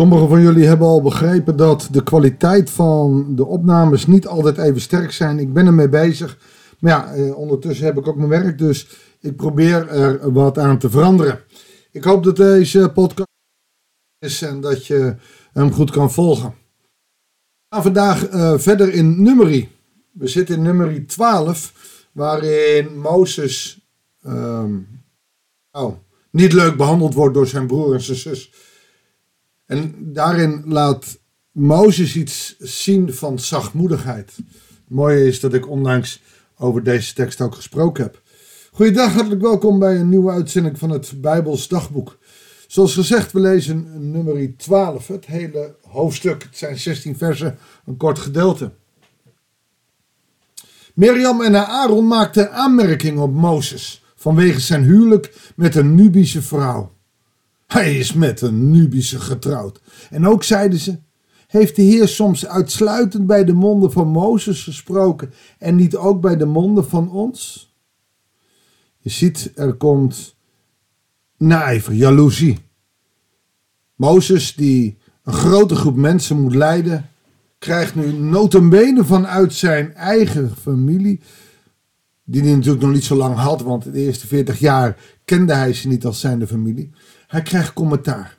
Sommigen van jullie hebben al begrepen dat de kwaliteit van de opnames niet altijd even sterk zijn. Ik ben ermee bezig. Maar ja, eh, ondertussen heb ik ook mijn werk, dus ik probeer er wat aan te veranderen. Ik hoop dat deze podcast is en dat je hem goed kan volgen. We gaan vandaag uh, verder in nummerie. We zitten in nummerie 12, waarin Mozes um, oh, niet leuk behandeld wordt door zijn broer en zijn zus. En daarin laat Mozes iets zien van zachtmoedigheid. Het mooie is dat ik onlangs over deze tekst ook gesproken heb. Goedendag, hartelijk welkom bij een nieuwe uitzending van het Bijbels Dagboek. Zoals gezegd, we lezen nummer 12, het hele hoofdstuk. Het zijn 16 versen, een kort gedeelte. Mirjam en Aaron maakten aanmerkingen op Mozes vanwege zijn huwelijk met een Nubische vrouw. Hij is met een Nubische getrouwd. En ook zeiden ze: Heeft de Heer soms uitsluitend bij de monden van Mozes gesproken en niet ook bij de monden van ons? Je ziet, er komt naijver, jaloezie. Mozes, die een grote groep mensen moet leiden, krijgt nu notenbenen vanuit zijn eigen familie, die hij natuurlijk nog niet zo lang had, want de eerste 40 jaar kende hij ze niet als zijnde familie. Hij krijgt commentaar.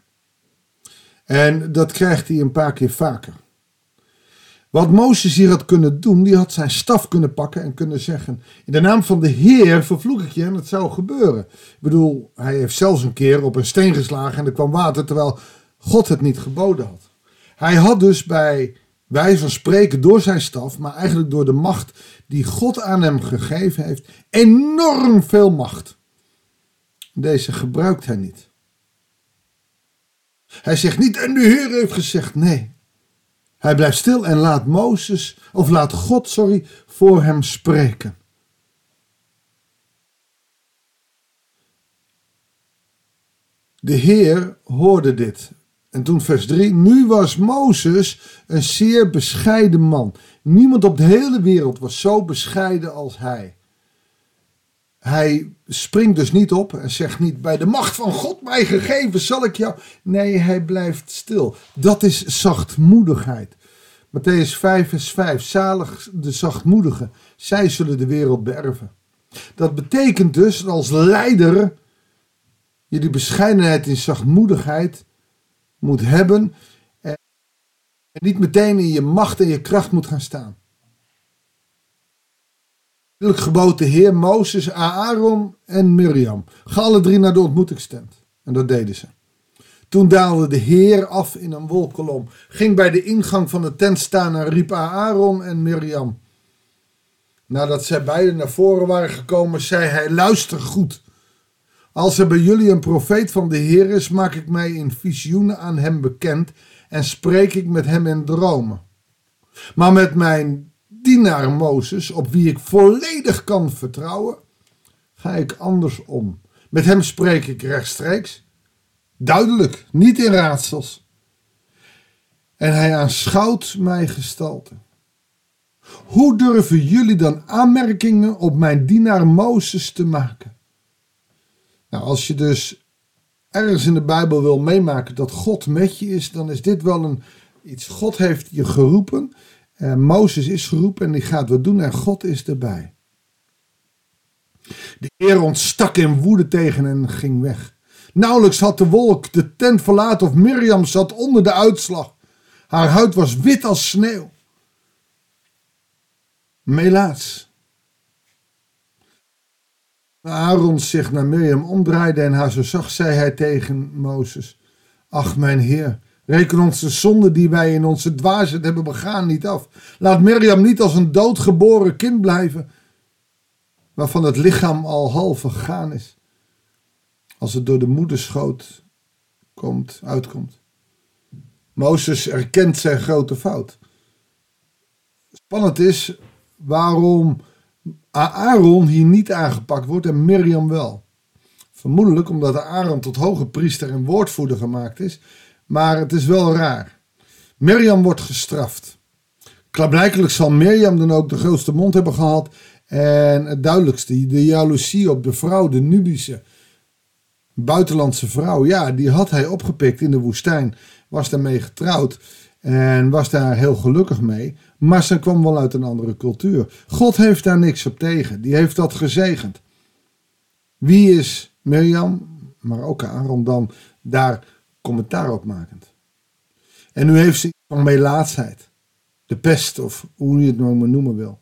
En dat krijgt hij een paar keer vaker. Wat Mozes hier had kunnen doen, die had zijn staf kunnen pakken en kunnen zeggen: In de naam van de Heer vervloek ik je en het zou gebeuren. Ik bedoel, hij heeft zelfs een keer op een steen geslagen en er kwam water terwijl God het niet geboden had. Hij had dus bij wijze van spreken door zijn staf, maar eigenlijk door de macht die God aan hem gegeven heeft, enorm veel macht. Deze gebruikt hij niet. Hij zegt niet, en de Heer heeft gezegd, nee. Hij blijft stil en laat Mozes, of laat God, sorry, voor hem spreken. De Heer hoorde dit. En toen vers 3. Nu was Mozes een zeer bescheiden man. Niemand op de hele wereld was zo bescheiden als hij. Hij springt dus niet op en zegt niet: Bij de macht van God mij gegeven zal ik jou. Nee, hij blijft stil. Dat is zachtmoedigheid. Matthäus 5, vers 5. Zalig de zachtmoedigen, zij zullen de wereld beërven. Dat betekent dus dat als leider je die bescheidenheid in zachtmoedigheid moet hebben en niet meteen in je macht en je kracht moet gaan staan gebood de Heer Mozes, Aaron en Miriam. Ga alle drie naar de ontmoetingstent. En dat deden ze. Toen daalde de Heer af in een wolkolom, ging bij de ingang van de tent staan en riep Aaron en Miriam. Nadat zij beiden naar voren waren gekomen, zei hij: Luister goed. Als er bij jullie een profeet van de Heer is, maak ik mij in visioenen aan hem bekend en spreek ik met hem in dromen. Maar met mijn dienaar Mozes, op wie ik volledig kan vertrouwen, ga ik anders om. Met hem spreek ik rechtstreeks, duidelijk, niet in raadsels. En hij aanschouwt mijn gestalte. Hoe durven jullie dan aanmerkingen op mijn dienaar Mozes te maken? Nou, als je dus ergens in de Bijbel wil meemaken dat God met je is, dan is dit wel een, iets. God heeft je geroepen uh, Mozes is geroepen en die gaat wat doen en God is erbij. De Heer ontstak in woede tegen en ging weg. Nauwelijks had de wolk de tent verlaten of Mirjam zat onder de uitslag. Haar huid was wit als sneeuw. Melaats. Aaron zich naar Mirjam omdraaide en haar zo zag, zei hij tegen Mozes: Ach, mijn Heer, Reken ons de zonde die wij in onze dwaasheid hebben begaan niet af. Laat Mirjam niet als een doodgeboren kind blijven, waarvan het lichaam al half vergaan is, als het door de moederschoot komt, uitkomt. Mozes erkent zijn grote fout. Spannend is waarom Aaron hier niet aangepakt wordt en Mirjam wel. Vermoedelijk omdat Aaron tot hoge priester en woordvoerder gemaakt is maar het is wel raar. Mirjam wordt gestraft. Klaarblijkelijk zal Mirjam dan ook de grootste mond hebben gehad. En het duidelijkste, de jaloezie op de vrouw, de Nubische buitenlandse vrouw. Ja, die had hij opgepikt in de woestijn. was daarmee getrouwd en was daar heel gelukkig mee. Maar ze kwam wel uit een andere cultuur. God heeft daar niks op tegen. Die heeft dat gezegend. Wie is Mirjam, maar ook Aaron dan, daar commentaar op makend? En nu heeft ze van melaatsheid. De pest, of hoe je het nou maar noemen wil.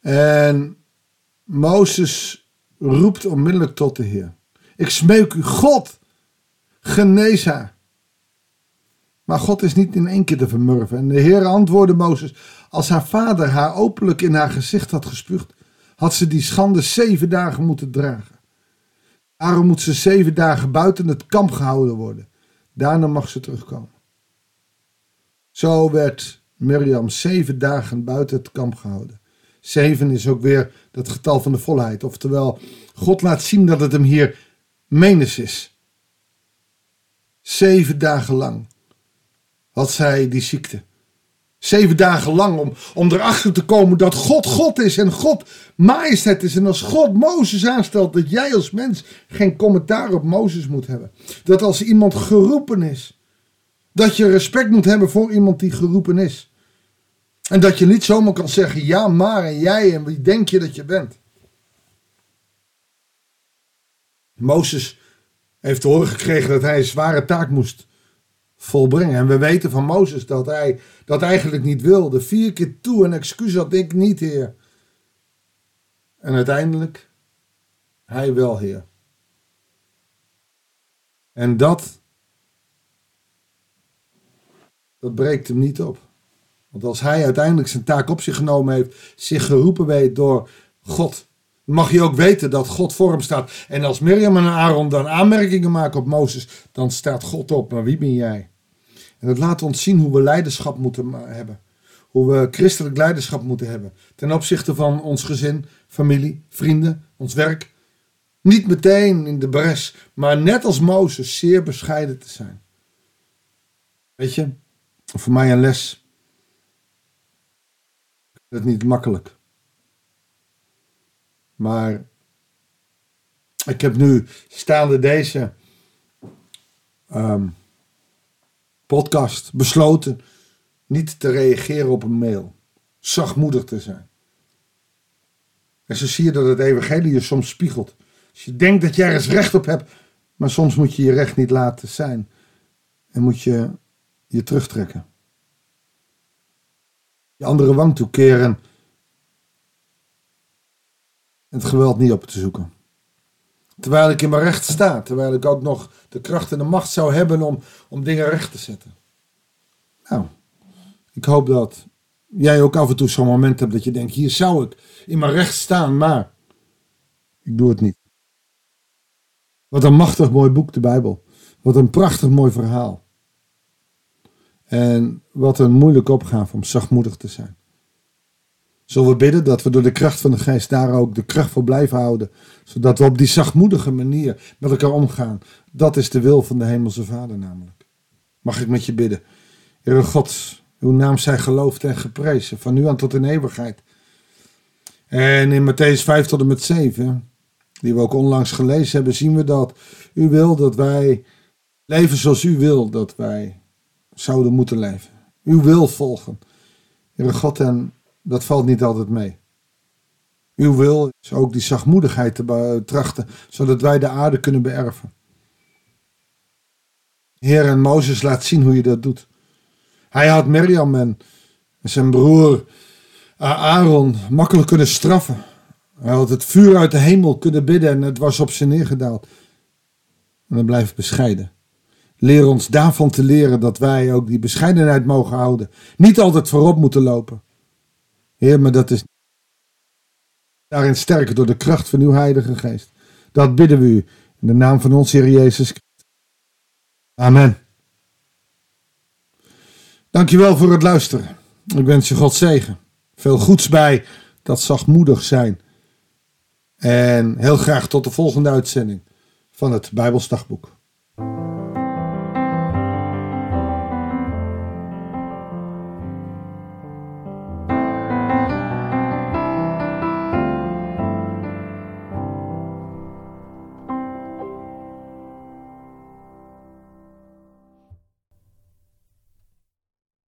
En Mozes roept onmiddellijk tot de Heer. Ik smeek u, God, genees haar. Maar God is niet in één keer te vermurven. En de Heer antwoordde Mozes, als haar vader haar openlijk in haar gezicht had gespuugd, had ze die schande zeven dagen moeten dragen. Daarom moet ze zeven dagen buiten het kamp gehouden worden. Daarna mag ze terugkomen. Zo werd Mirjam zeven dagen buiten het kamp gehouden. Zeven is ook weer het getal van de volheid. Oftewel, God laat zien dat het hem hier menens is. Zeven dagen lang had zij die ziekte. Zeven dagen lang om, om erachter te komen dat God God is en God majesteit is. En als God Mozes aanstelt dat jij als mens geen commentaar op Mozes moet hebben. Dat als iemand geroepen is, dat je respect moet hebben voor iemand die geroepen is. En dat je niet zomaar kan zeggen ja maar en jij en wie denk je dat je bent. Mozes heeft te horen gekregen dat hij een zware taak moest volbrengen. En we weten van Mozes dat hij dat eigenlijk niet wilde. Vier keer toe een excuus had ik niet, Heer. En uiteindelijk, hij wel, Heer. En dat, dat breekt hem niet op. Want als hij uiteindelijk zijn taak op zich genomen heeft, zich geroepen weet door God, mag je ook weten dat God voor hem staat. En als Mirjam en Aaron dan aanmerkingen maken op Mozes, dan staat God op. Maar wie ben jij? En dat laat ons zien hoe we leiderschap moeten hebben. Hoe we christelijk leiderschap moeten hebben. Ten opzichte van ons gezin, familie, vrienden, ons werk. Niet meteen in de bres, maar net als Mozes zeer bescheiden te zijn. Weet je, voor mij een les. Het is niet makkelijk. Maar ik heb nu staande deze ehm, podcast besloten niet te reageren op een mail. Zachtmoedig te zijn. En zo zie je dat het evangelie je soms spiegelt. Als je denkt dat je ergens recht op hebt, maar soms moet je je recht niet laten zijn. En moet je je terugtrekken. Je andere wang toekeren. Het geweld niet op te zoeken. Terwijl ik in mijn recht sta. Terwijl ik ook nog de kracht en de macht zou hebben om, om dingen recht te zetten. Nou, ik hoop dat jij ook af en toe zo'n moment hebt dat je denkt: hier zou ik in mijn recht staan, maar ik doe het niet. Wat een machtig mooi boek, de Bijbel. Wat een prachtig mooi verhaal. En wat een moeilijke opgave om zachtmoedig te zijn. Zullen we bidden dat we door de kracht van de geest daar ook de kracht voor blijven houden. Zodat we op die zachtmoedige manier met elkaar omgaan. Dat is de wil van de Hemelse Vader namelijk. Mag ik met je bidden. Heere God, uw naam zij geloofd en geprezen. Van nu aan tot in eeuwigheid. En in Matthäus 5 tot en met 7, die we ook onlangs gelezen hebben, zien we dat u wil dat wij leven zoals u wil dat wij zouden moeten leven. Uw wil volgen. Heere God, en dat valt niet altijd mee. Uw wil is ook die zachtmoedigheid te betrachten, zodat wij de aarde kunnen beërven. Heer en Mozes laat zien hoe je dat doet. Hij had Mirjam en zijn broer Aaron makkelijk kunnen straffen. Hij had het vuur uit de hemel kunnen bidden en het was op ze neergedaald. En dan blijf bescheiden. Leer ons daarvan te leren dat wij ook die bescheidenheid mogen houden. Niet altijd voorop moeten lopen. Heer, maar dat is daarin sterker door de kracht van uw Heilige Geest. Dat bidden we u in de naam van ons Heer Jezus Christus. Amen. Dankjewel voor het luisteren. Ik wens je God zegen. Veel goeds bij dat zachtmoedig zijn. En heel graag tot de volgende uitzending van het Bijbelsdagboek.